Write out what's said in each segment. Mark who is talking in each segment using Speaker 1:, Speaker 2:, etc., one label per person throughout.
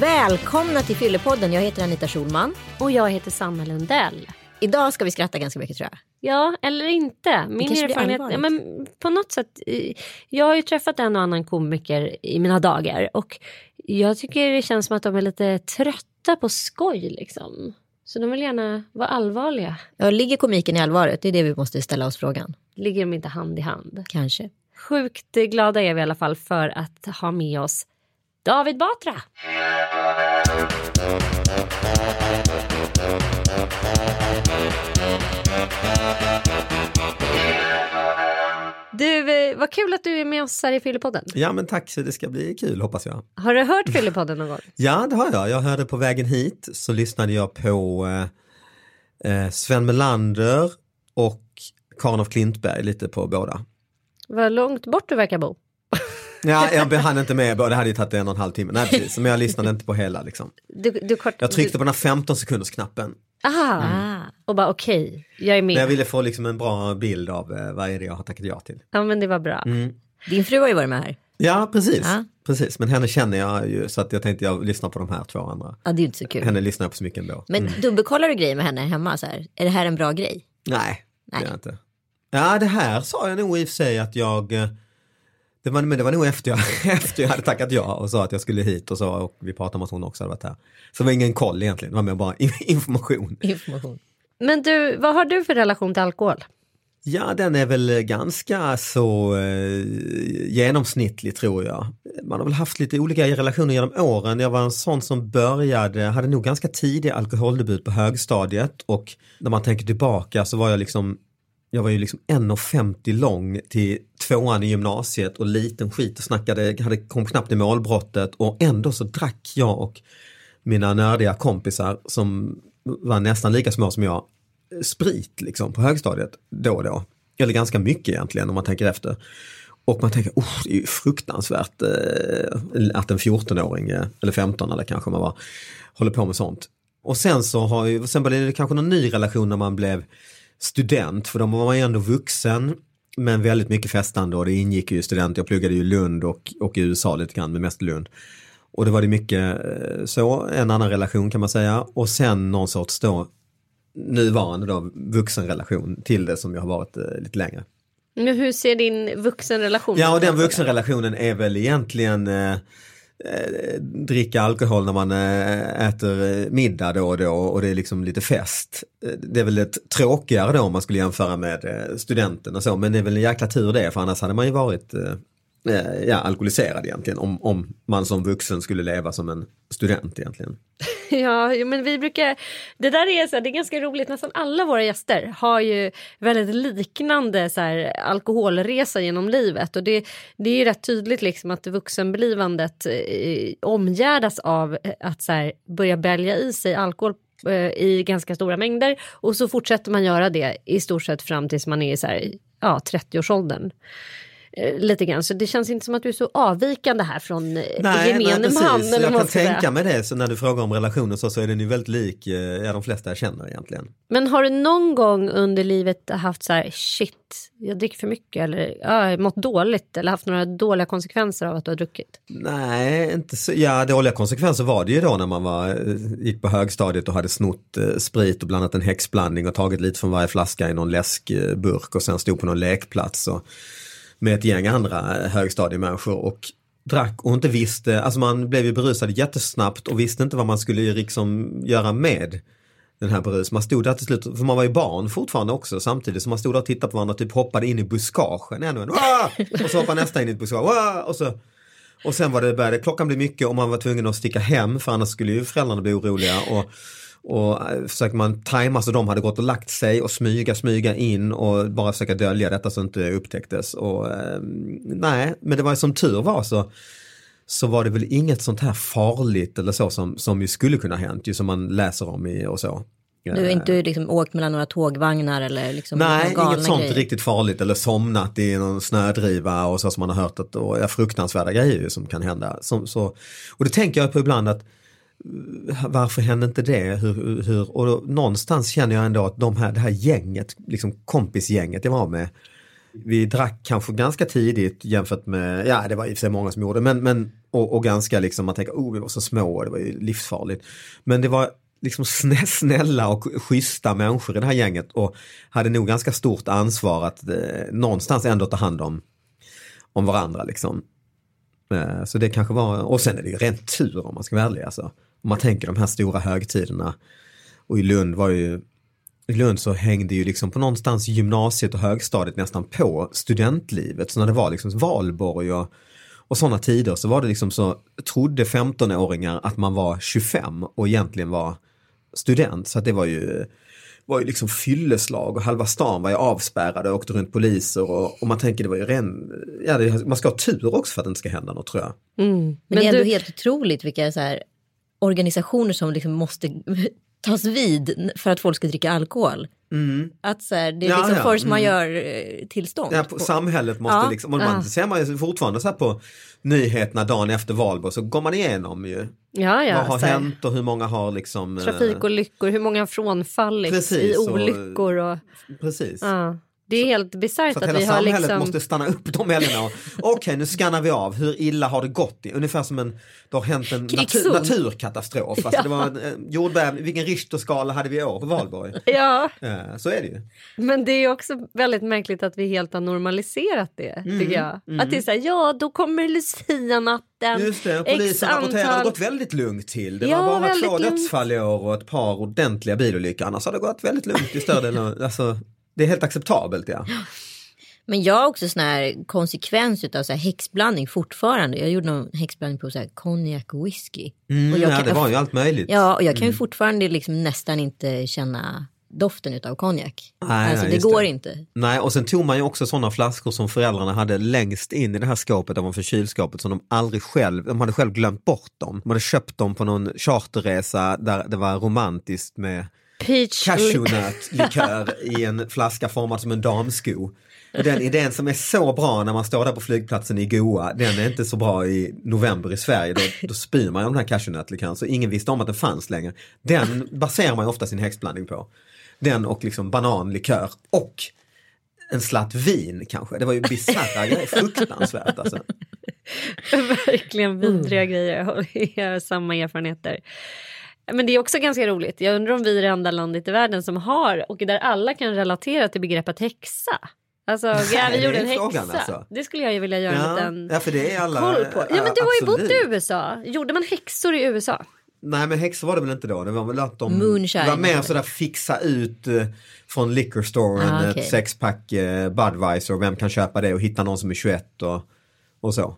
Speaker 1: Välkomna till Fyllepodden. Jag heter Anita Schulman.
Speaker 2: Och jag heter Sanna Lundell.
Speaker 1: Idag ska vi skratta ganska mycket tror jag.
Speaker 2: Ja, eller inte. Min erfarenhet, ja, men på något sätt. Jag har ju träffat en och annan komiker i mina dagar och jag tycker det känns som att de är lite trötta på skoj liksom. Så de vill gärna vara allvarliga.
Speaker 1: Ja, ligger komiken i allvaret? Det är det vi måste ställa oss frågan.
Speaker 2: Ligger de inte hand i hand?
Speaker 1: Kanske.
Speaker 2: Sjukt glada är vi i alla fall för att ha med oss David Batra. Du, eh, vad kul att du är med oss här i Fyllepodden.
Speaker 3: Ja men tack, det ska bli kul hoppas jag.
Speaker 2: Har du hört Fyllepodden någon gång?
Speaker 3: Ja det har jag, jag hörde på vägen hit så lyssnade jag på eh, eh, Sven Melander och Karin af Klintberg lite på båda.
Speaker 2: Vad långt bort du verkar bo.
Speaker 3: Ja, jag hann inte med, det hade ju tagit en och en halv timme. Nej, precis. Men jag lyssnade inte på hela liksom.
Speaker 2: Du, du kort,
Speaker 3: Jag tryckte på den här 15 sekunders knappen.
Speaker 2: Aha,
Speaker 1: Ah.
Speaker 2: och bara okej, jag är med.
Speaker 3: Men jag ville få liksom en bra bild av eh, vad är det jag har tackat ja till.
Speaker 2: Ja men det var bra.
Speaker 3: Mm.
Speaker 1: Din fru har ju varit med här.
Speaker 3: Ja, precis.
Speaker 1: Ja.
Speaker 3: precis. Men henne känner jag ju så att jag tänkte jag lyssnar på de här två andra.
Speaker 1: Ja, det är ju inte så kul.
Speaker 3: Henne lyssnar jag på så mycket ändå.
Speaker 1: Men dubbelkollar du grejer med henne hemma? Så här? Är det här en bra grej?
Speaker 3: Nej,
Speaker 1: Nej.
Speaker 3: det är jag inte. Ja, det här sa jag nog i och för sig att jag eh, det var, men det var nog efter jag, efter jag hade tackat ja och sa att jag skulle hit och så och vi pratade om att hon också hade varit här. Så det var ingen koll egentligen, det var mer bara in- information.
Speaker 1: Information.
Speaker 2: Men du, vad har du för relation till alkohol?
Speaker 3: Ja, den är väl ganska så eh, genomsnittlig tror jag. Man har väl haft lite olika relationer genom åren. Jag var en sån som började, hade nog ganska tidig alkoholdebut på högstadiet och när man tänker tillbaka så var jag liksom jag var ju liksom 1,50 lång till tvåan i gymnasiet och liten skit och snackade, hade, kom knappt i målbrottet och ändå så drack jag och mina nördiga kompisar som var nästan lika små som jag sprit liksom på högstadiet då och då. Eller ganska mycket egentligen om man tänker efter. Och man tänker, oh, det är ju fruktansvärt eh, att en 14-åring, eh, eller 15 eller kanske man var, håller på med sånt. Och sen så har ju, sen blev det kanske någon ny relation när man blev student, för då var man ju ändå vuxen men väldigt mycket festande och det ingick ju student, jag pluggade ju Lund och, och i USA lite grann, men mest Lund. Och det var det mycket eh, så, en annan relation kan man säga och sen någon sorts då nuvarande då vuxenrelation till det som jag har varit eh, lite längre.
Speaker 2: Men hur ser din vuxenrelation
Speaker 3: Ja och
Speaker 2: ut?
Speaker 3: den vuxenrelationen är väl egentligen eh, Eh, dricka alkohol när man eh, äter eh, middag då och då och det är liksom lite fest. Det är väl ett tråkigare då om man skulle jämföra med studenten och så men det är väl en jäkla tur det för annars hade man ju varit Eh, ja, alkoholiserad egentligen om, om man som vuxen skulle leva som en student egentligen.
Speaker 2: Ja, men vi brukar... Det där är, så här, det är ganska roligt. Nästan alla våra gäster har ju väldigt liknande så här, alkoholresa genom livet. Och det, det är ju rätt tydligt liksom att vuxenblivandet eh, omgärdas av eh, att så här, börja bälja i sig alkohol eh, i ganska stora mängder. Och så fortsätter man göra det i stort sett fram tills man är i så här, ja, 30-årsåldern. Eh, Lite grann. Så det känns inte som att du är så avvikande här från eh, gemene
Speaker 3: precis.
Speaker 2: man. Eller
Speaker 3: Jag kan
Speaker 2: säga.
Speaker 3: tänka mig det, så när du frågar om relationer så, så är den ju väldigt lik eh, ja, de flesta jag känner egentligen.
Speaker 2: Men har du någon gång under livet haft så här shit, jag dricker för mycket eller ja, mått dåligt eller haft några dåliga konsekvenser av att du har druckit?
Speaker 3: Nej, inte så, ja dåliga konsekvenser var det ju då när man var, eh, gick på högstadiet och hade snott eh, sprit och blandat en häxblandning och tagit lite från varje flaska i någon läskburk och sen stod på någon lekplats och, med ett gäng andra eh, högstadiemänniskor och drack och inte visste, alltså man blev ju berusad jättesnabbt och visste inte vad man skulle liksom göra med den här berusningen. Man stod där till slut, för man var ju barn fortfarande också samtidigt så man stod där och tittade på varandra och typ hoppade in i buskagen ännu en. Och så hoppade nästa in i ett buskage. Wah! Och så och sen var det, började klockan bli mycket och man var tvungen att sticka hem för annars skulle ju föräldrarna bli oroliga. Och, och eh, försökte man tajma så de hade gått och lagt sig och smyga, smyga in och bara försöka dölja detta så inte upptäcktes. Och, eh, nej, men det var som tur var så så var det väl inget sånt här farligt eller så som, som ju skulle kunna ha hänt, ju som man läser om i och så.
Speaker 1: Du har inte liksom åkt mellan några tågvagnar eller liksom
Speaker 3: Nej, inget sånt
Speaker 1: grejer.
Speaker 3: riktigt farligt eller somnat i någon snödriva och så som man har hört att och, ja, fruktansvärda grejer som kan hända. Som, så, och det tänker jag på ibland att varför hände inte det? Hur, hur, och då, någonstans känner jag ändå att de här, det här gänget, liksom kompisgänget jag var med, vi drack kanske ganska tidigt jämfört med, ja det var i och för sig många som gjorde, men, men och, och ganska liksom, man tänker, oh vi var så små och det var ju livsfarligt. Men det var liksom snälla och schyssta människor i det här gänget och hade nog ganska stort ansvar att eh, någonstans ändå ta hand om, om varandra liksom. Eh, så det kanske var, och sen är det ju rent tur om man ska vara ärlig alltså. Om man tänker de här stora högtiderna. Och i Lund var ju i Lund så hängde ju liksom på någonstans gymnasiet och högstadiet nästan på studentlivet. Så när det var liksom valborg och, och sådana tider så var det liksom så, trodde 15-åringar att man var 25 och egentligen var student. Så att det var ju, var ju liksom fylleslag och halva stan var ju avspärrade och åkte runt poliser och, och man tänker det var ju ren, ja, det, man ska ha tur också för att det inte ska hända något tror jag.
Speaker 2: Mm.
Speaker 1: Men, det är
Speaker 2: Men
Speaker 1: ändå
Speaker 2: du,
Speaker 1: helt otroligt vilka så här, organisationer som liksom måste tas vid för att folk ska dricka alkohol. Att så här, det är
Speaker 3: Ja,
Speaker 1: liksom
Speaker 3: ja,
Speaker 1: force
Speaker 3: mm.
Speaker 1: majeure-tillstånd.
Speaker 3: Ja, på, samhället måste
Speaker 1: Ja.
Speaker 3: liksom, och man
Speaker 2: Ja.
Speaker 3: ser man ju fortfarande så här på nyheterna dagen efter valborg så går man igenom ju.
Speaker 2: ja, ja,
Speaker 3: vad har hänt och hur många har liksom... eh,
Speaker 2: Trafikolyckor, hur många har frånfallit
Speaker 3: Precis,
Speaker 2: i
Speaker 3: och-
Speaker 2: olyckor och...
Speaker 3: Precis.
Speaker 2: Ja. Det är helt
Speaker 3: Så
Speaker 2: bisarrt
Speaker 3: att
Speaker 2: att,
Speaker 3: hela
Speaker 2: vi har
Speaker 3: samhället
Speaker 2: liksom...
Speaker 3: måste stanna upp de och okej nu skannar vi av, hur illa har det gått? Ungefär som en, det har hänt en natur, naturkatastrof. Alltså det var en eh, jordbävning, vilken Richterskala hade vi i år på valborg?
Speaker 2: Ja,
Speaker 3: Så är det ju.
Speaker 2: men det är också väldigt märkligt att vi helt har normaliserat det,
Speaker 3: Mm,
Speaker 2: tycker jag. Att det är så här, ja då kommer Lucia-natten.
Speaker 3: Just det, polisen rapporterar att det har
Speaker 2: antal-
Speaker 3: gått väldigt lugnt till. Det
Speaker 2: Ja,
Speaker 3: var bara två
Speaker 2: lugnt.
Speaker 3: dödsfall i år och ett par ordentliga bilolyckor. Annars har det gått väldigt lugnt i större delen alltså, Det är helt acceptabelt ja.
Speaker 1: Men jag har också sån här konsekvens av så här häxblandning fortfarande. Jag gjorde någon häxblandning på så här konjak och whisky.
Speaker 3: Mm,
Speaker 1: och jag
Speaker 3: ja
Speaker 1: kan,
Speaker 3: det var ju allt möjligt.
Speaker 1: Ja, och jag kan ju fortfarande liksom nästan inte känna doften utav konjak.
Speaker 3: Nej,
Speaker 1: Alltså
Speaker 3: nej,
Speaker 1: det går
Speaker 3: det.
Speaker 1: inte.
Speaker 3: Nej, och sen tog man ju också sådana flaskor som föräldrarna hade längst in i det här skåpet ovanför kylskåpet som de aldrig själv, de hade själv glömt bort dem. De hade köpt dem på någon charterresa där det var romantiskt med
Speaker 2: Peach...
Speaker 3: cashewnötlikör i en flaska formad som en damsko. Den idén som är så bra när man står där på flygplatsen i Goa, den är inte så bra i november i Sverige. Då, då spyr man om den här cashewnötlikören så ingen visste om att den fanns längre. Den baserar man ju ofta sin häxblandning på. Den och liksom bananlikör och en slatt vin kanske. Det var ju bisarra grejer, fruktansvärt alltså.
Speaker 2: Verkligen vidriga grejer. Jag har- Jag har samma erfarenheter. Men det är också ganska roligt. Jag undrar om vi är det enda landet i världen som har och där alla kan relatera till begreppet häxa. Alltså, ja, vi gjorde en häxa.
Speaker 3: alltså.
Speaker 2: Det skulle jag ju vilja göra en
Speaker 3: Ja,
Speaker 2: liten
Speaker 3: ja, för det är alla...
Speaker 2: koll på. Ja, men du har ju bott i. USA. Gjorde man häxor i USA?
Speaker 3: Nej men häxor var det väl inte då, det var väl att de
Speaker 1: Moonshine.
Speaker 3: var mer sådär fixa ut eh, från liquor storen
Speaker 1: Ah, okej.
Speaker 3: ett sexpack eh, Budweiser, vem kan köpa det och hitta någon som är 21 och, och så.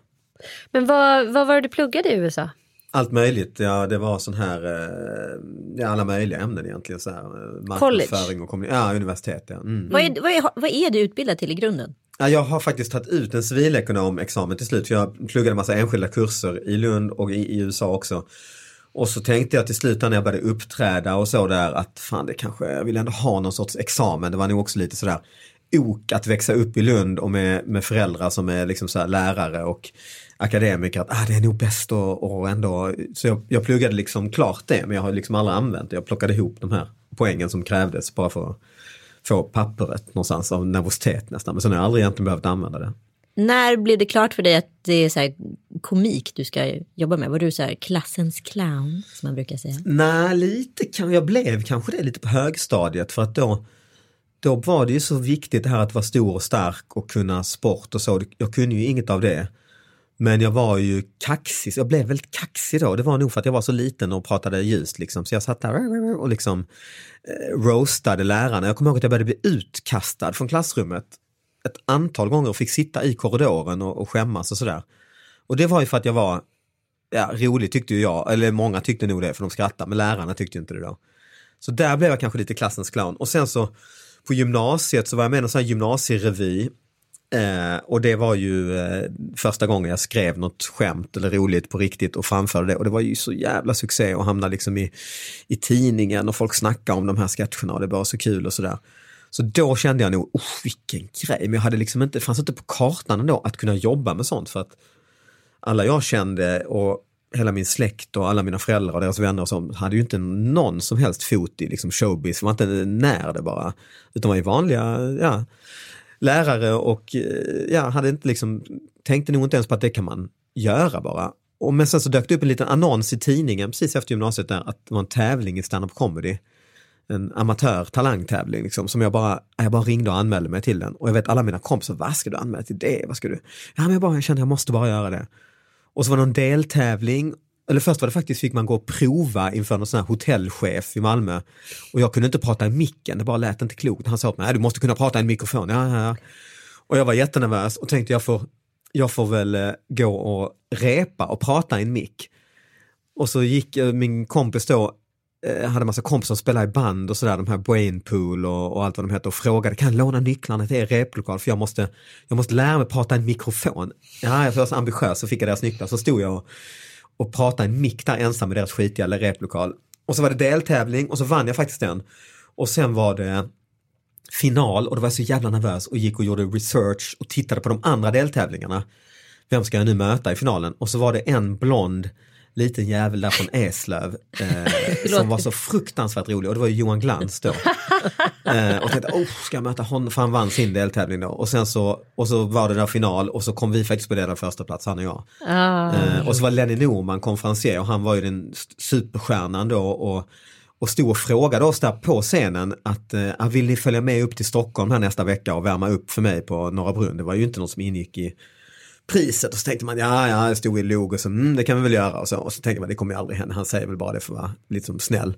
Speaker 2: Men vad, vad var det du pluggade i USA?
Speaker 3: Allt möjligt, ja det var sån här, eh, ja alla möjliga ämnen egentligen. Så här, eh, marknadsföring och kommunikation, ja universitet ja. Mm.
Speaker 1: Vad, är, vad, är, vad är du utbildad till i grunden?
Speaker 3: Ja, jag har faktiskt tagit ut en civilekonomexamen till slut. För jag pluggade massa enskilda kurser i Lund och i, i USA också. Och så tänkte jag till slut när jag började uppträda och så där att fan det kanske, jag vill ändå ha någon sorts examen. Det var nog också lite sådär ok att växa upp i Lund och med, med föräldrar som är liksom så här lärare och akademiker. Att ah, det är nog bäst att och ändå, så jag, jag pluggade liksom klart det men jag har liksom aldrig använt det. Jag plockade ihop de här poängen som krävdes bara för att få pappret någonstans av nervositet nästan. Men sen har jag aldrig egentligen behövt använda det.
Speaker 1: När blev det klart för dig att det är så här komik du ska jobba med? Var du så här klassens clown som man brukar säga?
Speaker 3: Nej, lite kan jag blev kanske det lite på högstadiet för att då då var det ju så viktigt det här att vara stor och stark och kunna sport och så. Jag kunde ju inget av det. Men jag var ju kaxig, jag blev väldigt kaxig då. Det var nog för att jag var så liten och pratade ljust liksom. Så jag satt där och liksom eh, roastade lärarna. Jag kommer ihåg att jag började bli utkastad från klassrummet ett antal gånger och fick sitta i korridoren och, och skämmas och sådär. Och det var ju för att jag var ja, rolig tyckte ju jag, eller många tyckte nog det för de skrattade, men lärarna tyckte ju inte det då. Så där blev jag kanske lite klassens clown. Och sen så på gymnasiet så var jag med i en sån här gymnasierevy Eh, och det var ju eh, första gången jag skrev något skämt eller roligt på riktigt och framförde det och det var ju så jävla succé och hamna liksom i, i tidningen och folk snackade om de här sketcherna och det var så kul och sådär. Så då kände jag nog, oh, vilken grej, men jag hade liksom inte, det fanns inte på kartan ändå att kunna jobba med sånt för att alla jag kände och hela min släkt och alla mina föräldrar och deras vänner och så hade ju inte någon som helst fot i liksom showbiz, var inte när det bara. Utan var ju vanliga ja, lärare och eh, ja, hade inte liksom, tänkte nog inte ens på att det kan man göra bara. Och men sen så dök det upp en liten annons i tidningen precis efter gymnasiet där att det var en tävling i stand-up comedy. En amatör talangtävling liksom, som jag bara, jag bara ringde och anmälde mig till den. Och jag vet alla mina kompisar, vad ska du anmäla till det? Vad ska du? Ja men jag bara jag kände jag måste bara göra det. Och så var det någon deltävling eller först var det faktiskt, fick man gå och prova inför någon sån här hotellchef i Malmö. Och jag kunde inte prata i micken, det bara lät inte klokt. Han sa åt mig, du måste kunna prata i en mikrofon. Ja, ja, ja. Och jag var jättenervös och tänkte jag får, jag får väl eh, gå och repa och prata i en mick. Och så gick eh, min kompis då, eh, hade massa kompisar som spelade i band och sådär, de här Brainpool och, och allt vad de heter och frågade, kan jag låna nycklarna till er replokal för jag måste, jag måste lära mig prata i en mikrofon. Ja, jag var så ambitiös så fick jag deras nycklar, så stod jag och och prata i mick där ensam i deras skitiga replokal. Och så var det deltävling och så vann jag faktiskt den. Och sen var det final och då var jag så jävla nervös och gick och gjorde research och tittade på de andra deltävlingarna. Vem ska jag nu möta i finalen? Och så var det en blond liten jävel där från Eslöv eh, som var så fruktansvärt rolig och det var ju Johan Glans då. eh, och tänkte, oh, ska jag möta honom? För han vann sin deltävling då. Och sen så, och så var det där final och så kom vi faktiskt på där första plats, han och jag. Ah. Eh, och så var Lenny Norman konferencier och han var ju den superstjärnan då och och stod och frågade oss där på scenen att eh, vill ni följa med upp till Stockholm här nästa vecka och värma upp för mig på Norra Brunn. Det var ju inte något som ingick i priset och så tänkte man ja, ja, jag stod i log och så mm, det kan vi väl göra och så, och så tänkte man det kommer ju aldrig hända, han säger väl bara det för att vara lite som snäll.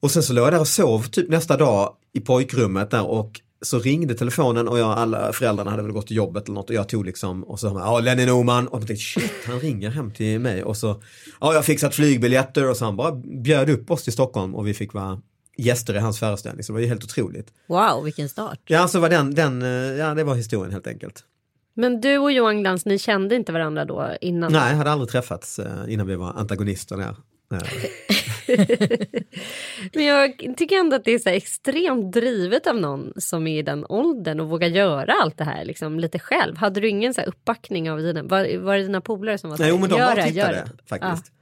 Speaker 3: Och sen så låg jag där och sov typ nästa dag i pojkrummet där och så ringde telefonen och jag, alla föräldrarna hade väl gått till jobbet eller något och jag tog liksom och så ja Lenny Norman och jag tänkte shit han ringer hem till mig och så ja jag har fixat flygbiljetter och så han bara bjöd upp oss till Stockholm och vi fick vara gäster i hans föreställning så det var ju helt otroligt.
Speaker 1: Wow vilken start.
Speaker 3: Ja så var den, den ja det var historien helt enkelt.
Speaker 2: Men du och Johan Glans, ni kände inte varandra då innan?
Speaker 3: Nej, hade aldrig träffats eh, innan vi var antagonister där.
Speaker 2: Men jag tycker ändå att det är så extremt drivet av någon som är i den åldern och vågar göra allt det här liksom, lite själv. Hade du ingen så uppbackning av dina, var, var det dina polare som var så
Speaker 3: Nej, men de var och tittade faktiskt.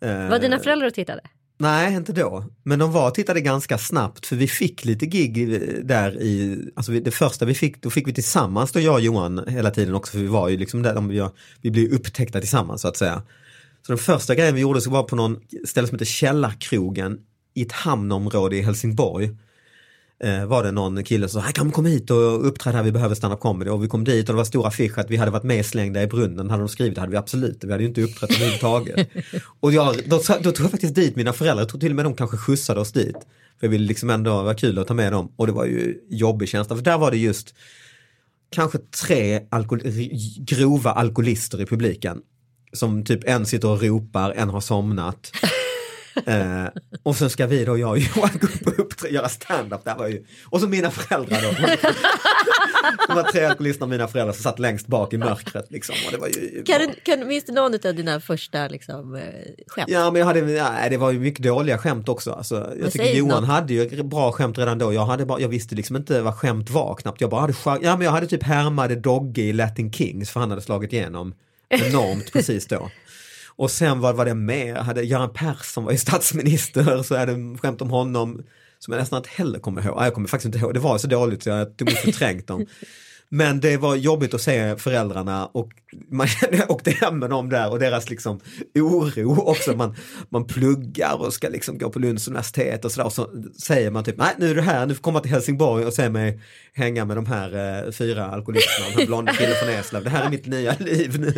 Speaker 2: Ja. Var dina föräldrar och tittade?
Speaker 3: Nej, inte då. Men de var och tittade ganska snabbt för vi fick lite gig eh, där i, alltså det första vi fick, då fick vi tillsammans då jag och Johan hela tiden också för vi var ju liksom där, vi, vi blev upptäckta tillsammans så att säga. Så den första grejen vi gjorde så var på någon ställe som heter Källarkrogen i ett hamnområde i Helsingborg eh, var det någon kille som sa, kan kom hit och uppträda här, vi behöver stand-up comedy. Och vi kom dit och det var stora affisch att vi hade varit med slängda i brunnen, hade de skrivit, det hade vi absolut, vi hade ju inte uppträtt överhuvudtaget. och jag, då, då tog jag faktiskt dit mina föräldrar, jag tror till och med de kanske skjutsade oss dit. För jag ville liksom ändå vara kul att ta med dem och det var ju jobbig känsla, för där var det just kanske tre alkohol, grova alkoholister i publiken. Som typ en sitter och ropar, en har somnat. Eh, och sen ska vi då, jag och Johan, gå upp och göra stand-up. Där var ju, och så mina föräldrar då. De var tre alkoholister mina föräldrar som satt längst bak i mörkret. Liksom. Och det var ju,
Speaker 1: kan, du, kan, minns du någon av dina första liksom, eh, skämt?
Speaker 3: Ja, men jag hade, ja, det var ju mycket dåliga skämt också. Alltså, jag tycker Johan något. hade ju bra skämt redan då. Jag, hade bara, jag visste liksom inte vad skämt var knappt. Jag bara hade, ja, men jag hade typ härmade Dogge i Latin Kings för han hade slagit igenom enormt precis då. Och sen vad var det mer? Hade Göran Persson var ju statsminister så är det skämt om honom som jag nästan inte heller kommer ihåg. Ah, jag kommer faktiskt inte ihåg, det var så dåligt så jag tog förträngt dem. Men det var jobbigt att se föräldrarna och man åkte hem med dem där och deras liksom oro också. Man, man pluggar och ska liksom gå på Lunds universitet och sådär och så säger man typ nej nu är du här, nu får komma till Helsingborg och se mig hänga med de här eh, fyra alkoholisterna, de här blonda killen från Eslöv. Det här är mitt nya liv nu.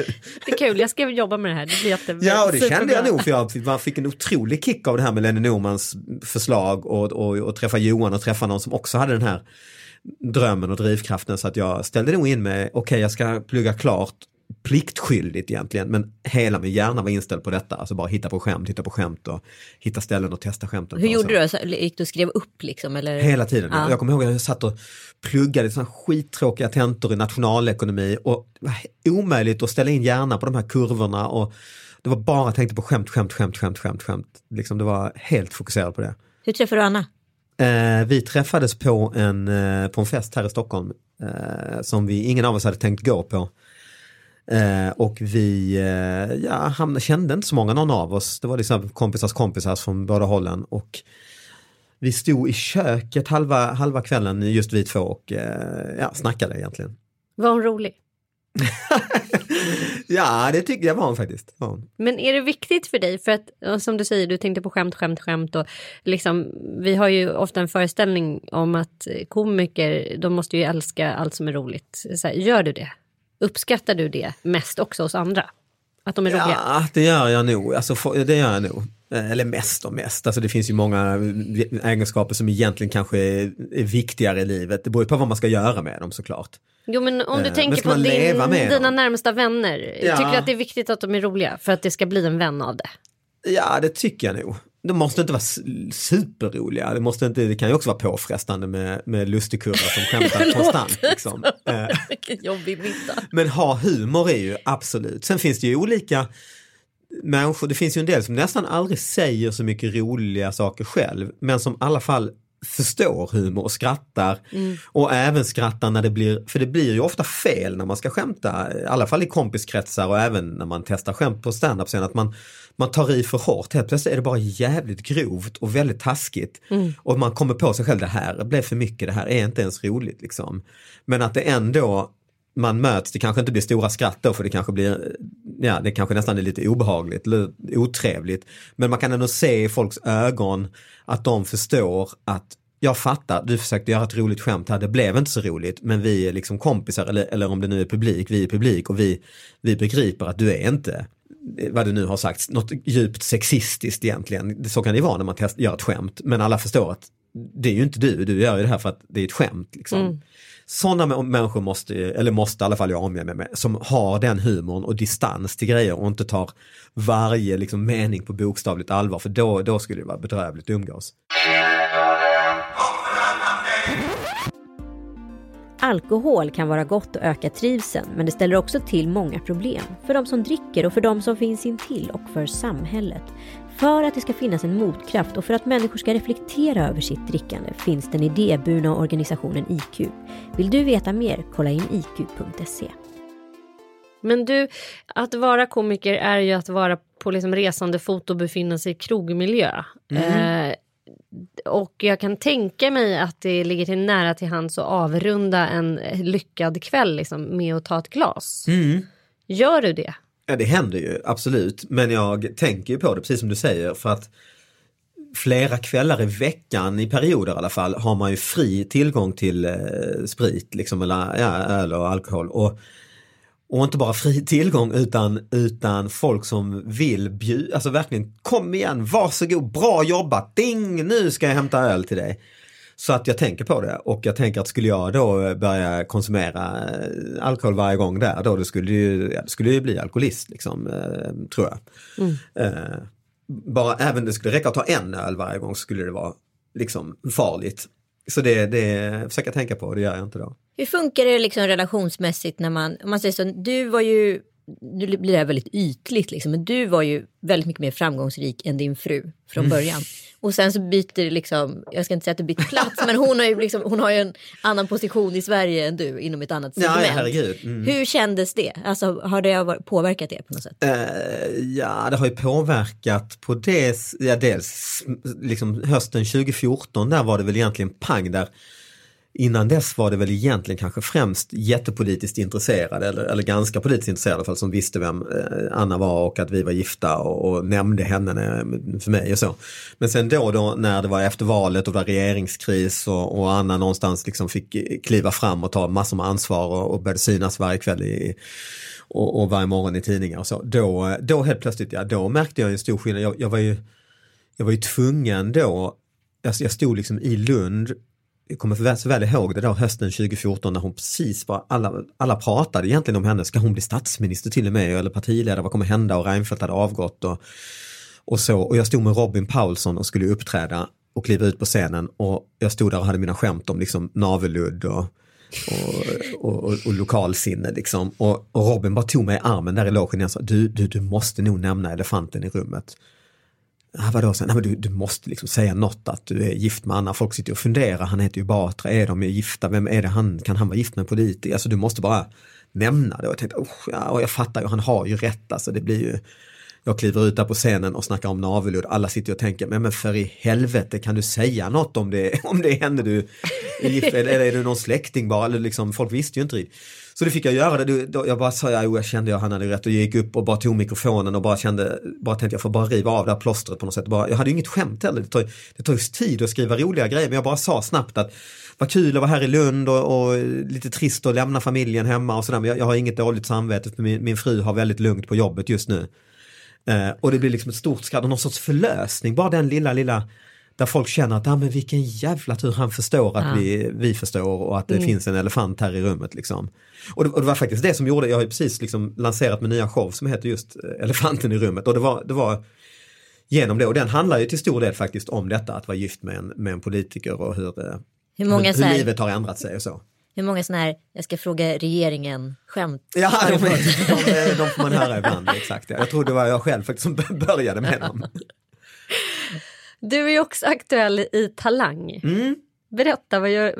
Speaker 2: Det är kul, jag ska jobba med det här. Det blir jättebra.
Speaker 3: Ja och det kände jag nog för jag man fick en otrolig kick av det här med Lenny Normans förslag och, och, och träffa Johan och träffa någon som också hade den här drömmen och drivkraften så att jag ställde nog in mig, okej okay, jag ska plugga klart pliktskyldigt egentligen, men hela min hjärna var inställd på detta, alltså bara hitta på skämt, hitta på skämt och hitta ställen och testa skämten.
Speaker 1: Hur gjorde du då? Så Gick du och skrev upp liksom? Eller?
Speaker 3: Hela tiden.
Speaker 1: Ja.
Speaker 3: Jag kommer ihåg att jag satt och pluggade såna skittråkiga tentor i nationalekonomi och det var omöjligt att ställa in hjärnan på de här kurvorna och det var bara tänkte på skämt, skämt, skämt, skämt, skämt, skämt. Liksom det var helt fokuserad på det.
Speaker 1: Hur träffade du Anna?
Speaker 3: Eh, vi träffades på en, eh, på en fest här i Stockholm eh, som vi, ingen av oss hade tänkt gå på. Eh, och vi eh, ja, hamnade, kände inte så många någon av oss. Det var liksom kompisars kompisar från båda hållen. Och vi stod i köket halva, halva kvällen, just vi två, och eh, ja, snackade egentligen.
Speaker 2: Var hon rolig?
Speaker 3: ja, det tycker jag var hon faktiskt. Var hon.
Speaker 2: Men är det viktigt för dig? För att ja, som du säger, du tänkte på skämt, skämt, skämt och liksom vi har ju ofta en föreställning om att komiker, de måste ju älska allt som är roligt. Så här, gör du det? Uppskattar du det mest också hos andra? Att de är roliga?
Speaker 3: Ja, det gör jag nog. Alltså, det gör jag nog. Eh, Eller mest och mest. Alltså, det finns ju många egenskaper som egentligen kanske är, viktigare i livet. Det beror ju på vad man ska göra med dem såklart.
Speaker 2: Jo men om du
Speaker 3: Eh,
Speaker 2: tänker på din, dina
Speaker 3: dem?
Speaker 2: närmsta vänner.
Speaker 3: Ja.
Speaker 2: Tycker du att det är viktigt att de är roliga för att det ska bli en vän av det?
Speaker 3: Ja, det tycker jag nog. De måste inte vara superroliga. Det, måste inte, det kan ju också vara påfrestande med, med lustigkurrar som skämtar konstant. Liksom. Eh,
Speaker 1: Vilken jobbig middag.
Speaker 3: Men ha humor är ju absolut. Sen finns det ju olika människor, det finns ju en del som nästan aldrig säger så mycket roliga saker själv, men som i alla fall förstår humor och skrattar. Och även skrattar när det blir, för det blir ju ofta fel när man ska skämta, i alla fall i kompiskretsar och även när man testar skämt på standup sen att man, man tar i för hårt. Helt plötsligt är det bara jävligt grovt och väldigt taskigt. Och man kommer på sig själv, det här blev för mycket, det här är inte ens roligt. Liksom. Men att det ändå man möts, det kanske inte blir stora skratt då för det kanske blir, ja det kanske nästan är lite obehagligt eller otrevligt. Men man kan ändå se i folks ögon att de förstår att jag fattar, du försökte göra ett roligt skämt här, det blev inte så roligt men vi är liksom kompisar eller, eller om det nu är publik, vi är publik och vi, vi begriper att du är inte vad det nu har sagts, något djupt sexistiskt egentligen. Så kan det vara när man test, gör ett skämt men alla förstår att det är ju inte du, du gör ju det här för att det är ett skämt. Liksom. Mm. Sådana människor måste, eller måste i alla fall jag omge mig med, som har den humorn och distans till grejer och inte tar varje liksom, mening på bokstavligt allvar för då, då skulle det vara bedrövligt att umgås.
Speaker 4: Alkohol kan vara gott och öka trivseln men det ställer också till många problem. För de som dricker och för de som finns intill och för samhället. För att det ska finnas en motkraft och för att människor ska reflektera över sitt drickande finns den idéburna organisationen IQ. Vill du veta mer? Kolla in iq.se.
Speaker 2: Men du, att vara komiker är ju att vara på liksom resande fot och befinna sig i krogmiljö. Eh, och jag kan tänka mig att det ligger till nära till hands att avrunda en lyckad kväll liksom, med att ta ett glas. Gör du det?
Speaker 3: Ja det händer ju absolut men jag tänker ju på det precis som du säger för att flera kvällar i veckan i perioder i alla fall har man ju fri tillgång till eh, sprit liksom eller ja, öl och alkohol. Och, och inte bara fri tillgång utan, utan folk som vill bjuda, alltså verkligen kom igen, varsågod, bra jobbat, ding, nu ska jag hämta öl till dig. Så att jag tänker på det och jag tänker att skulle jag då börja konsumera eh, alkohol varje gång där då det skulle ju, ja, det skulle ju bli alkoholist liksom, eh, tror jag. Eh, bara även det skulle räcka att ta en öl varje gång skulle det vara liksom farligt. Så det, det försöker jag tänka på, det gör jag inte då.
Speaker 1: Hur funkar det liksom relationsmässigt när man, om man säger så, du var ju, nu blir det här väldigt ytligt liksom, men du var ju väldigt mycket mer framgångsrik än din fru från början. Och sen så byter det liksom, jag ska inte säga att du byter plats, men hon har ju liksom, hon har ju en annan position i Sverige än du inom ett annat segment.
Speaker 3: ja, herregud. Mm.
Speaker 1: Hur kändes det? Alltså har det påverkat det på något sätt?
Speaker 3: Eh, ja, det har ju påverkat på det, ja dels liksom hösten 2014, där var det väl egentligen pang där. Innan dess var det väl egentligen kanske främst jättepolitiskt intresserade eller, eller ganska politiskt intresserade i alla fall som visste vem eh, Anna var och att vi var gifta och, och nämnde henne eh, för mig och så. Men sen då, då när det var efter valet och det var regeringskris och, och Anna någonstans liksom fick kliva fram och ta massor med ansvar och, och började synas varje kväll i, och, och varje morgon i tidningar och så. Då, då helt plötsligt, ja då märkte jag en stor skillnad. Jag, jag, var, ju, jag var ju tvungen då, jag, jag stod liksom i Lund jag kommer så väl ihåg det då hösten 2014 när hon precis var, alla, alla pratade egentligen om henne, ska hon bli statsminister till och med eller partiledare, vad kommer hända och Reinfeldt hade avgått och, och så. Och jag stod med Robin Paulsson och skulle uppträda och kliva ut på scenen och jag stod där och hade mina skämt om liksom navelludd och, och, och, och, och lokalsinne liksom. Och, och Robin bara tog mig i armen där i logen och sa, du, du, du måste nog nämna elefanten i rummet. Vadå, sen, nej, men du, du måste liksom säga något att du är gift med Anna. Folk sitter och funderar, han heter ju Batra, är de gifta, vem är det han, kan han vara gift med en politiker? Alltså du måste bara nämna det. Och jag tänkte, oh, ja, och jag fattar ju, han har ju rätt, alltså det blir ju jag kliver ut där på scenen och snackar om navelludd. Alla sitter och tänker, men, men för i helvete kan du säga något om det, om det henne du är Eller är det någon släkting bara? Eller liksom, folk visste ju inte riktigt. Så det fick jag göra det. Jag bara sa, ja, jag kände att han hade rätt och gick upp och bara tog mikrofonen och bara kände, bara tänkte jag får bara riva av det här plåstret på något sätt. Bara, jag hade inget skämt heller. Det tar, det tar ju tid att skriva roliga grejer men jag bara sa snabbt att vad kul att vara här i Lund och, och lite trist att lämna familjen hemma och sådär. Men jag, jag, har inget dåligt samvete för min, min fru har väldigt lugnt på jobbet just nu. Eh, och det blir liksom ett stort skratt och någon sorts förlösning, bara den lilla, lilla där folk känner att, ah, men vilken jävla tur han förstår att ja. vi, vi förstår och att det mm. finns en elefant här i rummet. Liksom. Och, det, och det var faktiskt det som gjorde, jag har ju precis liksom lanserat min nya show som heter just eh, Elefanten i rummet och det var, det var genom det och den handlar ju till stor del faktiskt om detta att vara gift med en, med en politiker och hur, eh, hur, många, hur, hur livet har ändrat sig och så.
Speaker 1: Hur många sådana här, jag ska fråga regeringen, skämt?
Speaker 3: Ja, de, de, de, de får man höra ibland, exakt. Jag tror det var jag själv faktiskt som började med dem.
Speaker 2: Du är ju också aktuell i Talang.
Speaker 3: Mm.
Speaker 2: Berätta, vad gör,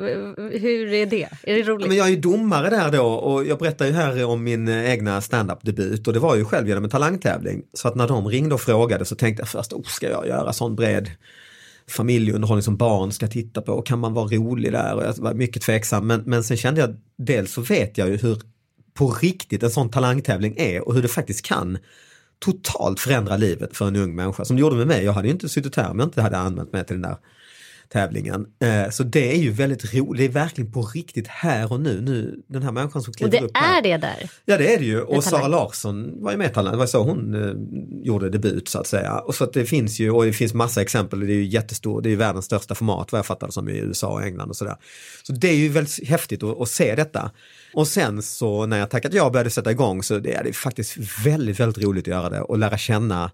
Speaker 2: hur är det? Är det roligt?
Speaker 3: Men jag är ju domare där då och jag berättar ju här om min egna standup-debut och det var ju själv genom en talangtävling. Så att när de ringde och frågade så tänkte jag först, oh, ska jag göra sån bred familjeunderhållning som barn ska titta på, kan man vara rolig där? Och jag var mycket tveksam men, men sen kände jag, dels så vet jag ju hur på riktigt en sån talangtävling är och hur det faktiskt kan totalt förändra livet för en ung människa som det gjorde med mig. Jag hade ju inte suttit här om jag inte hade använt mig till den där tävlingen. Eh, så det är ju väldigt roligt, det är verkligen på riktigt här och nu, nu den här människan som kliver upp
Speaker 2: här. Och det är det där?
Speaker 3: Ja det är det ju och Sara Larsson var ju med i Talang, det var så hon eh, gjorde debut så att säga. Och så att det finns ju, och det finns massa exempel, det är ju jättestort, det är ju världens största format vad jag fattar som i USA och England och sådär. Så det är ju väldigt häftigt att, att se detta. Och sen så när jag tackat ja och började sätta igång så det är det faktiskt väldigt, väldigt roligt att göra det och lära känna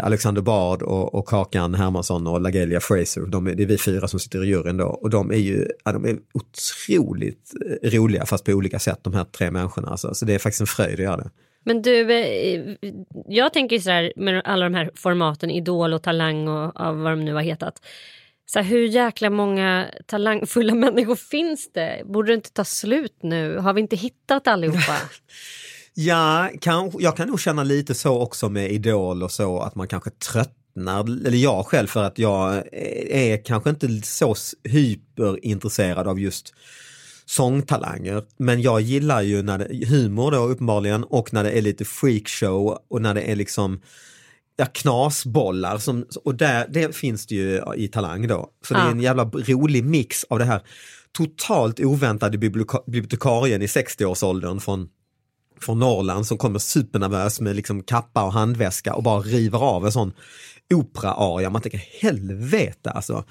Speaker 3: Alexander Bard och, och Kakan Hermansson och Lagelia Fraser. De är, det är vi fyra som sitter i juryn då och de är ju ja, de är otroligt eh, roliga fast på olika sätt de här tre människorna. Alltså. Så det är faktiskt en fröjd att göra det.
Speaker 2: Men du, eh, jag tänker så här med alla de här formaten, Idol och Talang och, och vad de nu har hetat. Så här, hur jäkla många talangfulla människor finns det? Borde det inte ta slut nu? Har vi inte hittat allihopa?
Speaker 3: Ja, kan, jag kan nog känna lite så också med Idol och så att man kanske tröttnar, eller jag själv för att jag är kanske inte så hyperintresserad av just sångtalanger. Men jag gillar ju när det, humor då uppenbarligen och när det är lite freakshow och när det är liksom ja, knasbollar som, och där, det finns det ju i Talang då. Så det är en jävla rolig mix av det här totalt oväntade bibliotekarien i 60-årsåldern från från Norrland som kommer supernervös med liksom kappa och handväska och bara river av en sån opera-aria. Man tänker helvete alltså.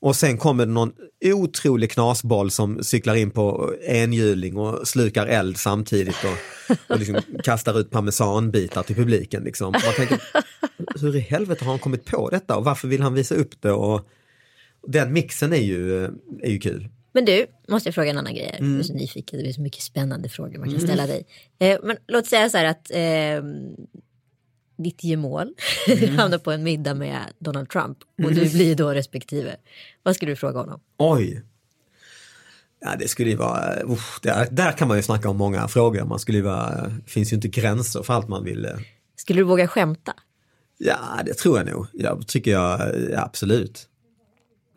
Speaker 3: Och sen kommer det någon otrolig knasboll som cyklar in på enhjuling och slukar eld samtidigt och, och liksom kastar ut parmesanbitar till publiken. Liksom. Man tänker, hur i helvete har han kommit på detta och varför vill han visa upp det? Och den mixen är ju, är ju kul.
Speaker 1: Men du, måste jag fråga en annan grej. Mm. Jag är så nyfiken, det är så mycket spännande frågor man kan mm. ställa dig. Eh, men låt säga så här att eh, ditt gemål mm. hamnar på en middag med Donald Trump och mm. du blir då respektive. Vad skulle du fråga honom?
Speaker 3: Oj. Ja det skulle ju vara, uh, där, där kan man ju snacka om många frågor. Man skulle ju vara, uh, finns ju inte gränser för allt man vill. Uh.
Speaker 1: Skulle du våga skämta?
Speaker 3: Ja det tror jag nog. Jag tycker jag, ja, absolut.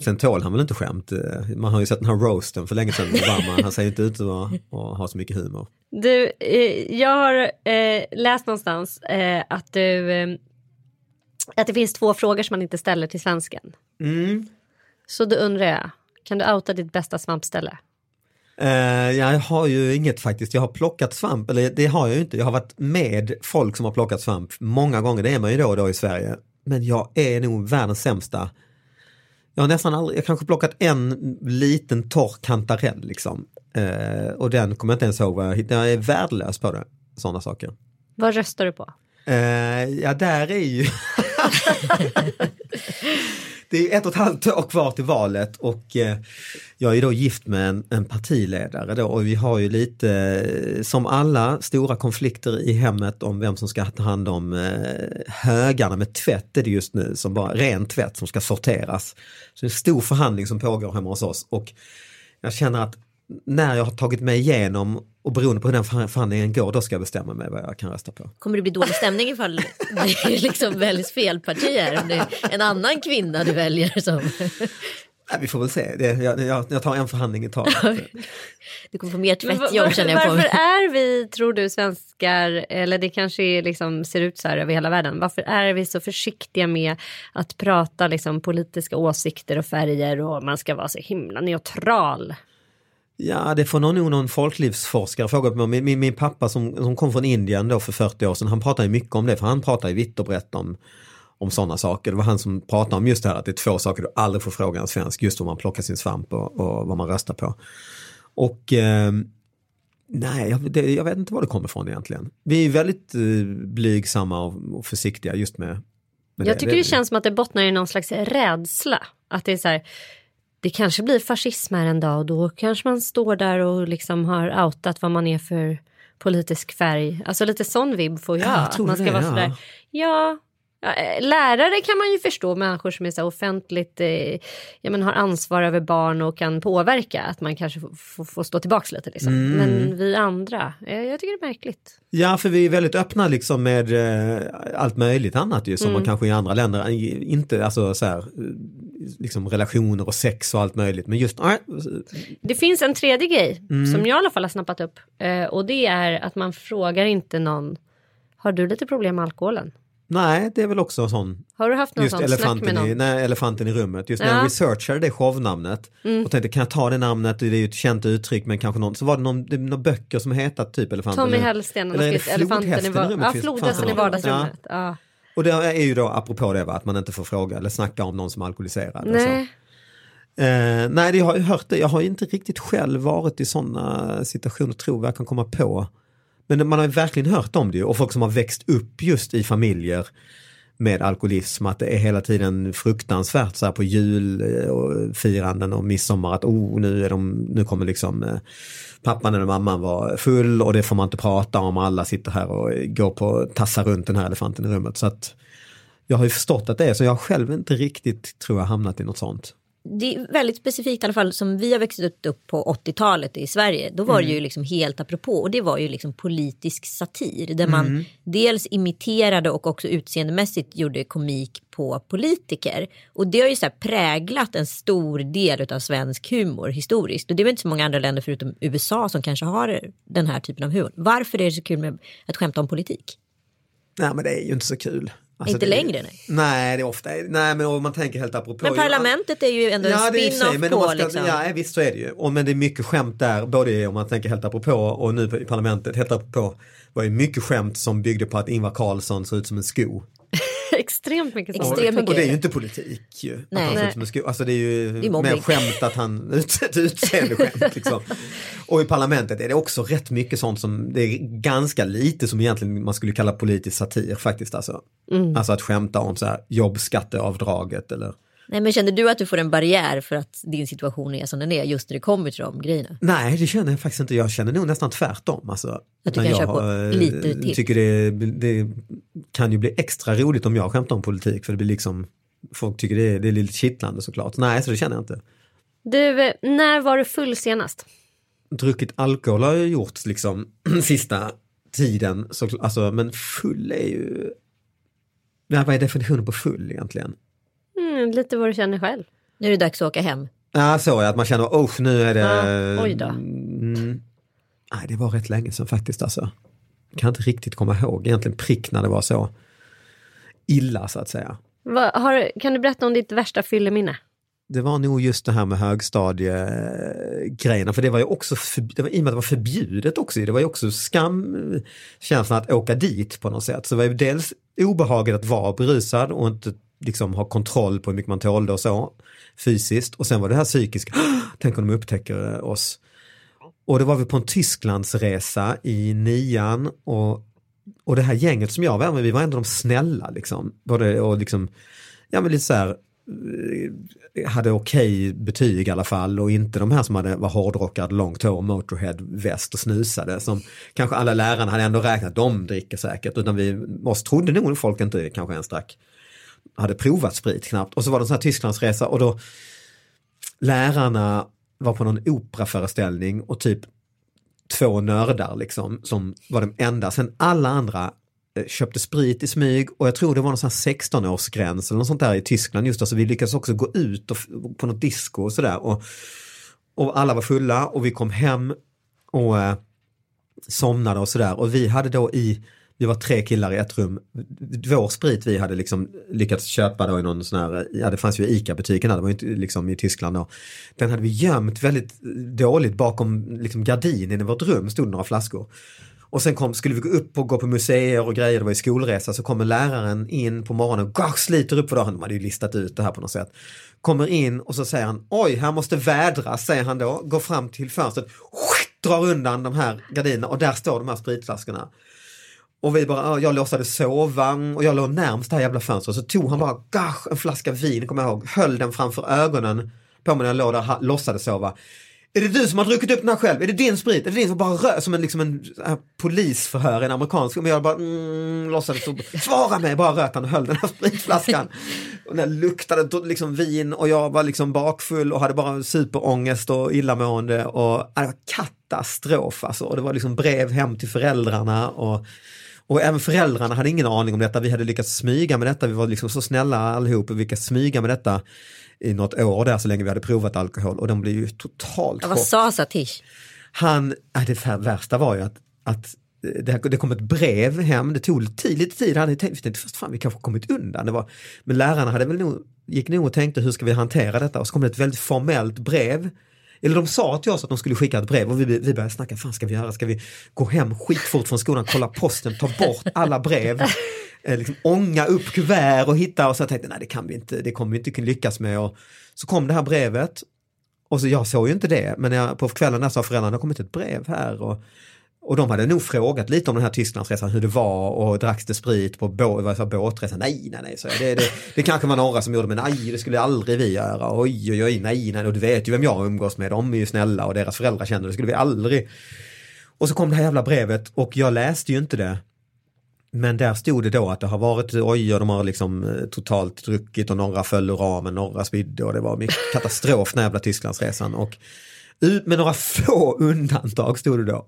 Speaker 3: Sen tål han väl inte skämt. Eh, man har ju sett den här roasten för länge sedan. Obama. Han ser inte ut att ha så mycket humor.
Speaker 2: Du, eh, jag har eh, läst någonstans eh, att du eh, att det finns två frågor som man inte ställer till svensken.
Speaker 3: Mm.
Speaker 2: Så då undrar jag, kan du outa ditt bästa svampställe?
Speaker 3: Jag har ju inget faktiskt, jag har plockat svamp, eller det har jag ju inte. Jag har varit med folk som har plockat svamp många gånger, det är man ju då och då i Sverige. Men jag är nog världens sämsta Jag har nästan aldrig, jag kanske plockat en liten torr kantarell liksom. Eh, och den kommer jag inte ens ihåg vad jag hittade. Jag är värdelös på det, sådana saker.
Speaker 2: Vad röstar du på?
Speaker 3: Eh, ja, där är ju... det är ett och ett halvt år kvar till valet och eh, jag är då gift med en, en partiledare då och vi har ju lite, eh, som alla stora konflikter i hemmet om vem som ska ta hand om eh, högarna med tvätt är det just nu, som bara ren tvätt som ska sorteras. Så det är en stor förhandling som pågår hemma hos oss och jag känner att när jag har tagit mig igenom och beroende på hur den förhandlingen går, då ska jag bestämma mig vad jag kan rösta på.
Speaker 1: Kommer det bli dålig stämning ifall det liksom väljs fel parti här? Om det är en annan kvinna du väljer som...
Speaker 3: Ja, vi får väl se, det, jag, jag, jag tar en förhandling i taget.
Speaker 1: Du kommer få mer tvättjobb känner jag på
Speaker 2: Varför är vi, tror du svenskar, eller det kanske liksom ser ut så här över hela världen, varför är vi så försiktiga med att prata liksom politiska åsikter och färger och man ska vara så himla neutral?
Speaker 3: Ja, det får nog någon folklivsforskare fråga på min, min, min pappa som, som kom från Indien då för 40 år sedan, han pratar ju mycket om det, för han pratar ju vitt och brett om, om sådana saker. Det var han som pratade om just det här att det är två saker du aldrig får fråga en svensk, just om man plockar sin svamp och, och vad man röstar på. Och eh, nej, jag, det, jag, vet inte var det kommer ifrån egentligen. Vi är väldigt eh, blygsamma och, och, försiktiga just med,
Speaker 2: med Jag det. tycker det, det känns som att det bottnar i någon slags rädsla. Att det är så här, det kanske blir fascism här en dag och då kanske man står där och liksom har outat vad man är för politisk färg. Alltså lite sån vibb får jag.
Speaker 3: Ja, jag
Speaker 2: man
Speaker 3: ska det, vara
Speaker 2: sådär, ja, Eh, lärare kan man ju förstå, människor som är så offentligt, eh, ja, men har ansvar över barn och kan påverka, att man kanske får, får stå tillbaks lite. Liksom. Mm. Men vi andra, eh, jag tycker det är märkligt.
Speaker 3: Ja, för vi är väldigt öppna liksom med eh, allt möjligt annat ju, som mm. man kanske i andra länder inte, alltså så här, liksom relationer och sex och allt möjligt. Men just... Äh.
Speaker 2: Det finns en tredje grej mm. som jag i alla fall har snappat upp eh, och det är att man frågar inte någon, har du lite problem med alkoholen?
Speaker 3: Nej, det är väl också sån.
Speaker 2: Har du haft någon just sån
Speaker 3: elefanten
Speaker 2: snack med någon?
Speaker 3: I, nej, elefanten i rummet. Just när ja. jag researchade det shownamnet mm. och tänkte kan jag ta det namnet, det är ju ett känt uttryck men kanske någon, så var det någon, det några böcker som hetat typ elefanten.
Speaker 2: Tommy Hellsten har skrivit elefanten i, var ja, flodhästen i vardagsrummet. Ja. ja.
Speaker 3: Och det är ju då apropå det va, att man inte får fråga eller snacka om någon som är alkoholiserad.
Speaker 2: Nej.
Speaker 3: Eh, nej, jag har hört det, jag har inte riktigt själv varit i sådana situationer, tror jag kan komma på. Men man har verkligen hört om det och folk som har växt upp just i familjer med alkoholism, att det är hela tiden fruktansvärt så här på julfiranden eh, och midsommar att oh, nu, är de, nu kommer liksom eh, pappan eller mamman vara full och det får man inte prata om, alla sitter här och går på tassar runt den här elefanten i rummet. Så att jag har ju förstått att det är så, jag har själv inte riktigt, tror jag, hamnat i något sånt
Speaker 1: det är väldigt specifikt i alla fall som vi har växt upp på 80-talet i Sverige. Då var mm. det ju liksom helt apropå och det var ju liksom politisk satir där man mm. dels imiterade och också utseendemässigt gjorde komik på politiker. Och det har ju så präglat en stor del av svensk humor historiskt. Och det är väl inte så många andra länder förutom USA som kanske har den här typen av humor. Varför är det så kul med att skämta om politik?
Speaker 3: Nej men det är ju inte så kul.
Speaker 1: Alltså inte det, längre? Nej.
Speaker 3: nej, det är ofta, nej men om man tänker helt apropå.
Speaker 1: Men parlamentet är ju ändå ja, en spin-off på. Ska, liksom.
Speaker 3: Ja visst så är det ju. Och, men det är mycket skämt där, både om man tänker helt apropå och nu i parlamentet. Helt apropå var ju mycket skämt som byggde på att Ingvar Carlsson såg ut som en sko.
Speaker 2: Extremt mycket
Speaker 1: sånt. Extremt
Speaker 3: mycket. Och det är ju inte politik ju. Nej. Att han alltså det är ju det är mer skämt att han, utseende skämt liksom. Och i parlamentet är det också rätt mycket sånt som, det är ganska lite som egentligen man skulle kalla politisk satir faktiskt alltså. Mm. Alltså att skämta om så här jobbskatteavdraget eller
Speaker 1: Nej men känner du att du får en barriär för att din situation är som den är just när det kommer till de grejerna?
Speaker 3: Nej det känner jag faktiskt inte. Jag känner nog nästan tvärtom. Alltså, att
Speaker 1: du kan jag på lite till?
Speaker 3: tycker det, det, kan ju bli extra roligt om jag skämtar om politik för det blir liksom Folk tycker det är, det är lite kittlande såklart. Nej så det känner jag inte.
Speaker 2: Du, när var du full senast?
Speaker 3: Druckit alkohol har jag gjort liksom sista tiden. Så, alltså, men full är ju... Ja, vad är definitionen på full egentligen?
Speaker 2: Mm, lite vad du känner själv.
Speaker 1: Nu är det dags att åka hem.
Speaker 3: Ja, så är att man känner, oh nu är det...
Speaker 2: Ja, oj då.
Speaker 3: Mm, nej, det var rätt länge sedan faktiskt alltså. Jag kan inte riktigt komma ihåg egentligen prick när det var så illa så att säga.
Speaker 2: Va, har, kan du berätta om ditt värsta fylleminne?
Speaker 3: Det var nog just det här med högstadiegrejerna, för det var ju också, för, det var, i och med att det var förbjudet också, det var ju också skamkänslan att åka dit på något sätt. Så det var ju dels obehaget att vara berusad och inte liksom ha kontroll på hur mycket man tålde och så fysiskt. Och sen var det här psykiska, tänk om de upptäcker oss. Och då var vi på en Tysklandsresa i nian och, och det här gänget som jag var med, vi var ändå de snälla liksom. Både, och liksom, ja men lite så här, eh, hade okej okay betyg i alla fall och inte de här som hade, var hårdrockade, långt hår, motorhead, väst och snusade som kanske alla lärarna hade ändå räknat, de dricker säkert, utan vi, oss trodde nog folk inte kanske ens drack, hade provat sprit knappt. Och så var det en sån här Tysklandsresa och då lärarna var på någon operaföreställning och typ två nördar liksom som var de enda. Sen alla andra eh, köpte sprit i smyg och jag tror det var någon sån 16-årsgräns eller något sånt där i Tyskland just då, så vi lyckades också gå ut och, på något disco och sådär. Och, och alla var fulla och vi kom hem och eh, somnade och sådär och vi hade då i vi var tre killar i ett rum. Vår sprit vi hade liksom lyckats köpa då i någon sån här, ja det fanns ju ICA-butiken där, det var ju inte liksom i Tyskland då. Den hade vi gömt väldigt dåligt bakom liksom gardinen i vårt rum, stod några flaskor. Och sen kom, skulle vi gå upp och gå på museer och grejer, det var ju skolresa, så kommer läraren in på morgonen och sliter upp för dagen, de hade ju listat ut det här på något sätt. Kommer in och så säger han, oj, här måste vädras, säger han då, går fram till fönstret, drar undan de här gardinerna och där står de här spritflaskorna. Och vi bara, ah, jag låtsades sova och jag låg närmst det här jävla fönstret. Så tog han bara gosh, en flaska vin, kommer jag ihåg, höll den framför ögonen på mig när jag låg där och låtsades sova. Är det du som har druckit upp den här själv? Är det din sprit? Är det din som bara rör som en, liksom en här, polisförhör i en amerikansk Men jag bara mm, låtsades, svara mig, bara röt han och höll den här spritflaskan. och den luktade liksom vin och jag var liksom bakfull och hade bara superångest och illamående och äh, det var katastrof alltså. Och det var liksom brev hem till föräldrarna och och även föräldrarna hade ingen aning om detta. Vi hade lyckats smyga med detta. Vi var liksom så snälla allihop och vi lyckades smyga med detta i något år där så länge vi hade provat alkohol och de blev ju totalt
Speaker 1: ja, Vad sa Satish?
Speaker 3: Han, det värsta var ju att, att det, det kom ett brev hem, det tog tid, lite tid, hade tänkt, inte först fan vi kanske kommit undan. Det var, men lärarna hade väl nog, gick nog och tänkte hur ska vi hantera detta och så kom det ett väldigt formellt brev eller de sa till oss att de skulle skicka ett brev och vi, vi började snacka, vad ska vi göra? Ska vi gå hem skitfort från skolan, kolla posten, ta bort alla brev, eh, liksom ånga upp kuvert och hitta och så jag tänkte nej det kan vi inte, det kommer vi inte kunna lyckas med. Och så kom det här brevet och så jag såg ju inte det, men jag, på kvällen där sa föräldrarna, det har kommit ett brev här. Och, och de hade nog frågat lite om den här Tysklandsresan, hur det var och dracks det sprit på bå, båtresan? Nej, nej, nej, så det, det, det kanske var några som gjorde, men nej, det skulle aldrig vi göra. Oj, oj, oj, nej, nej, och du vet ju vem jag umgås med, de är ju snälla och deras föräldrar känner det skulle vi aldrig. Och så kom det här jävla brevet och jag läste ju inte det. Men där stod det då att det har varit, oj, och de har liksom eh, totalt druckit och några föll ur ramen, några spydde och det var mycket katastrof den här jävla Tysklandsresan. Och ut med några få undantag stod det då.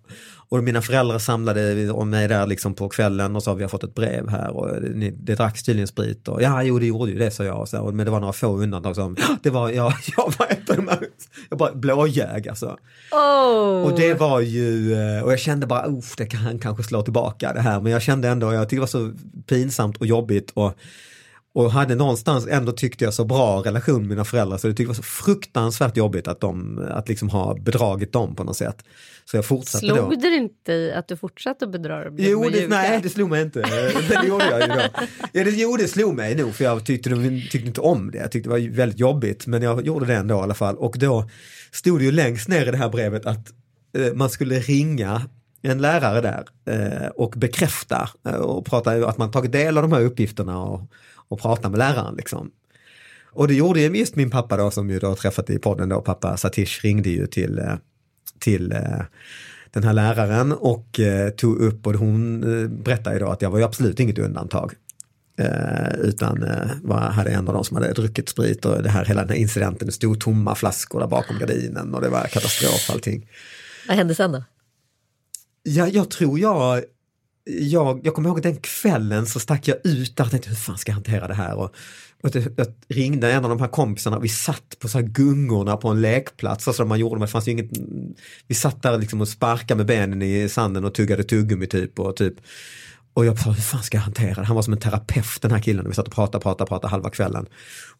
Speaker 3: Och mina föräldrar samlade om mig där liksom på kvällen och sa vi har fått ett brev här och det, det dracks tydligen sprit och ja, jo det gjorde ju det sa jag. Och så, men det var några få undantag som, det var, ja, jag var ett av de här, jag bara blåljög alltså.
Speaker 2: Oh.
Speaker 3: Och det var ju, eh, och jag kände bara, uff det kan kanske slå tillbaka det här, men jag kände ändå, jag tyckte det var så pinsamt och jobbigt och och hade någonstans ändå tyckte jag så bra relation med mina föräldrar så det tyckte jag var så fruktansvärt jobbigt att de, att liksom ha bedragit dem på något sätt. Så jag fortsatte
Speaker 2: slog
Speaker 3: då.
Speaker 2: Slog det inte att du fortsatte bedra dem?
Speaker 3: Jo, det, nej det slog mig inte. Men det gjorde jag ju då. Ja, det, jo, det slog mig nog för jag tyckte, tyckte inte om det. Jag tyckte det var väldigt jobbigt men jag gjorde det ändå i alla fall. Och då stod det ju längst ner i det här brevet att eh, man skulle ringa en lärare där eh, och bekräfta eh, och prata att man tagit del av de här uppgifterna och och prata med läraren. Liksom. Och det gjorde ju just min pappa då som ju då träffat i podden då, pappa Satish ringde ju till, eh, till eh, den här läraren och eh, tog upp och hon berättade ju då att jag var ju absolut inget undantag. utan var, hade en av dem som hade druckit sprit och det här, hela den här incidenten, det stod tomma flaskor där bakom gardinen och det var katastrof allting.
Speaker 1: Vad hände sen då?
Speaker 3: Ja, jag tror jag jag, jag kommer ihåg den kvällen så stack jag ut där och tänkte hur fan ska jag hantera det här? Och, och jag ringde en av de här kompisarna, vi satt på så här gungorna på en lekplats, alltså man gjorde, det fanns ju inget, vi satt där liksom och sparkade med benen i sanden och tuggade tuggummi typ och typ och jag sa, hur fan ska jag hantera det? Han var som en terapeut den här killen. Vi satt och pratade, pratade, pratade halva kvällen.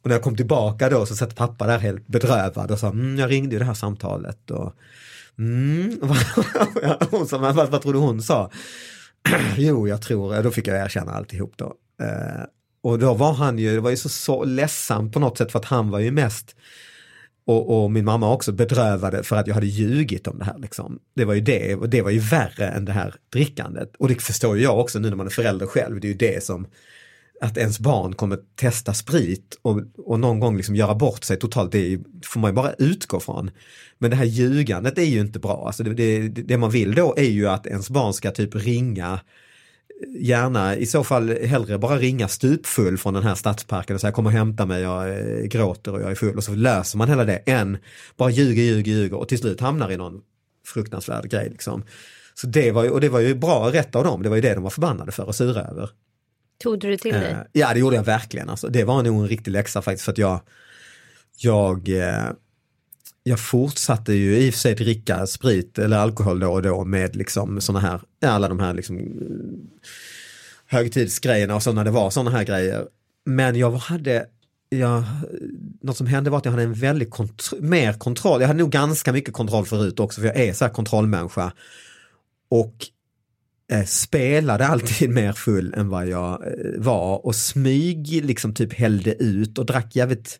Speaker 3: Och när jag kom tillbaka då så satt pappa där helt bedrövad och sa, mm, jag ringde ju det här samtalet. Och, mm, hon sa, vad, vad tror du hon sa? jo, jag tror, eh, då fick jag erkänna alltihop då. Eh, och då var han ju, det var ju så, så ledsamt på något sätt för att han var ju mest och, och, min mamma också bedrövade för att jag hade ljugit om det här. Liksom. Det var ju det, och det var ju värre än det här drickandet. Och det förstår ju jag också nu när man är förälder själv, det är ju det som att ens barn kommer testa sprit och, och någon gång liksom göra bort sig totalt, det får man ju bara utgå från. Men det här ljugandet är ju inte bra. Alltså det, det, det man vill då är ju att ens barn ska typ ringa gärna i så fall hellre bara ringa stupfull från den här stadsparken och säga kom och hämta mig, jag eh, gråter och jag är full och så löser man hela det än bara ljuger, ljuger, ljuger och till slut hamnar i någon fruktansvärd grej. Liksom. Så det var ju, och det var ju bra rätt av dem, det var ju det de var förbannade för och sura över.
Speaker 2: Tog du det till dig? Eh,
Speaker 3: ja det gjorde jag verkligen, alltså. det var nog en riktig läxa faktiskt för att jag, jag eh, jag fortsatte ju i och för sig dricka sprit eller alkohol då och då med liksom sådana här, alla de här liksom eh, högtidsgrejerna och så när det var sådana här grejer. Men jag hade, jag, något som hände var att jag hade en väldigt kontro mer kontroll. Jag hade nog ganska mycket kontroll förut också för jag är så här kontrollmänniska. Och Eh, spelade alltid mer full än vad jag eh, var och smyg liksom typ hällde ut och drack jävligt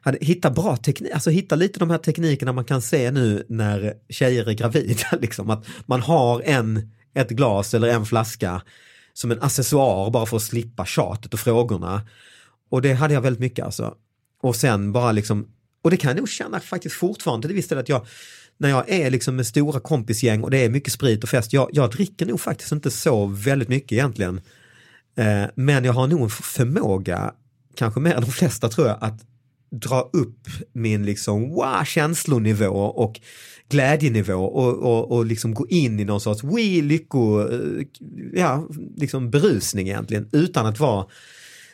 Speaker 3: hade, hitta bra teknik, alltså hitta lite de här teknikerna man kan se nu när tjejer är gravida. Liksom, att man har en, ett glas eller en flaska som en accessoar bara för att slippa tjatet och frågorna. Och det hade jag väldigt mycket alltså. Och sen bara liksom, och det kan jag nog känna faktiskt fortfarande till viss del att jag, när jag är liksom med stora kompisgäng och det är mycket sprit och fest, jag, jag dricker nog faktiskt inte så väldigt mycket egentligen. Eh, men jag har nog en förmåga, kanske mer än de flesta tror jag, att dra upp min liksom wow, känslonivå och glädjenivå och, och, och liksom gå in i någon sorts we lycko, eh, ja, liksom berusning egentligen utan att vara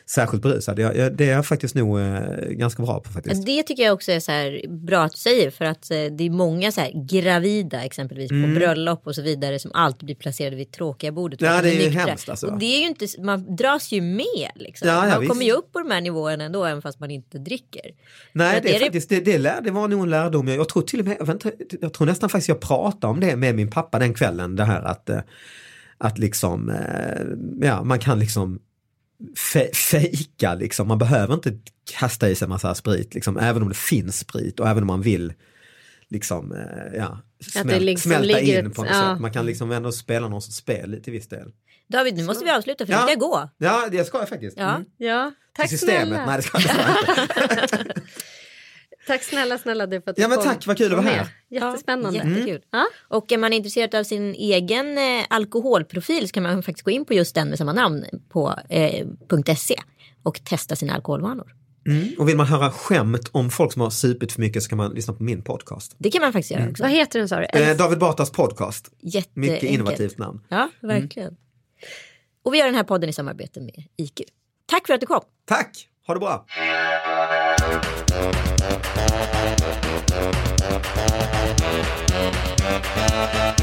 Speaker 3: särskilt berusad. Jag, jag, det är jag faktiskt nog eh, ganska bra på faktiskt.
Speaker 1: Det tycker jag också är så här bra att du säger för att eh, det är många så här gravida exempelvis mm. på bröllop och så vidare som alltid blir placerade vid tråkiga bordet.
Speaker 3: Ja det är ju hemskt alltså.
Speaker 1: Och det är ju inte, man dras ju med liksom. Ja, ja, man visst. kommer ju upp på de här nivåerna ändå även fast man inte dricker.
Speaker 3: Nej det, är, är faktiskt, det, det, lär, det var nog en lärdom. Jag, jag tror till och med, jag, inte, jag tror nästan faktiskt jag pratade om det med min pappa den kvällen. Det här att eh, att liksom, ja man kan liksom fe fejka liksom. Man behöver inte kasta i sig massa sprit, liksom, även om det finns sprit och även om man vill liksom, eh, ja, smäl liksom smälta in på något ja. sätt. Man kan liksom ändå spela någon sorts spel till viss del.
Speaker 1: David, nu måste vi avsluta för ja. du ska gå.
Speaker 3: Ja, det ska jag faktiskt.
Speaker 2: Ja, mm. ja. tack
Speaker 3: Systemet. snälla. Nej, det ska jag inte.
Speaker 2: Tack snälla, snälla du för att
Speaker 3: du Ja men tack, vad kul att vara här.
Speaker 2: Jättespännande.
Speaker 1: Ja, jättekul. Mm. Och är man intresserad av sin egen eh, alkoholprofil så kan man faktiskt gå in på just den med samma namn på eh, .se och testa sina alkoholvanor.
Speaker 3: Mm. Och vill man höra skämt om folk som har supit för mycket så kan man lyssna på min podcast.
Speaker 1: Det kan man faktiskt göra mm. också.
Speaker 2: Vad heter den sa du?
Speaker 3: Eh, David Batras podcast.
Speaker 1: Jätte
Speaker 3: Mycket innovativt namn.
Speaker 1: Ja, verkligen. Mm. Och vi gör den här podden i samarbete med IQ. Tack för att du kom.
Speaker 3: Tack, ha det bra. Thank you.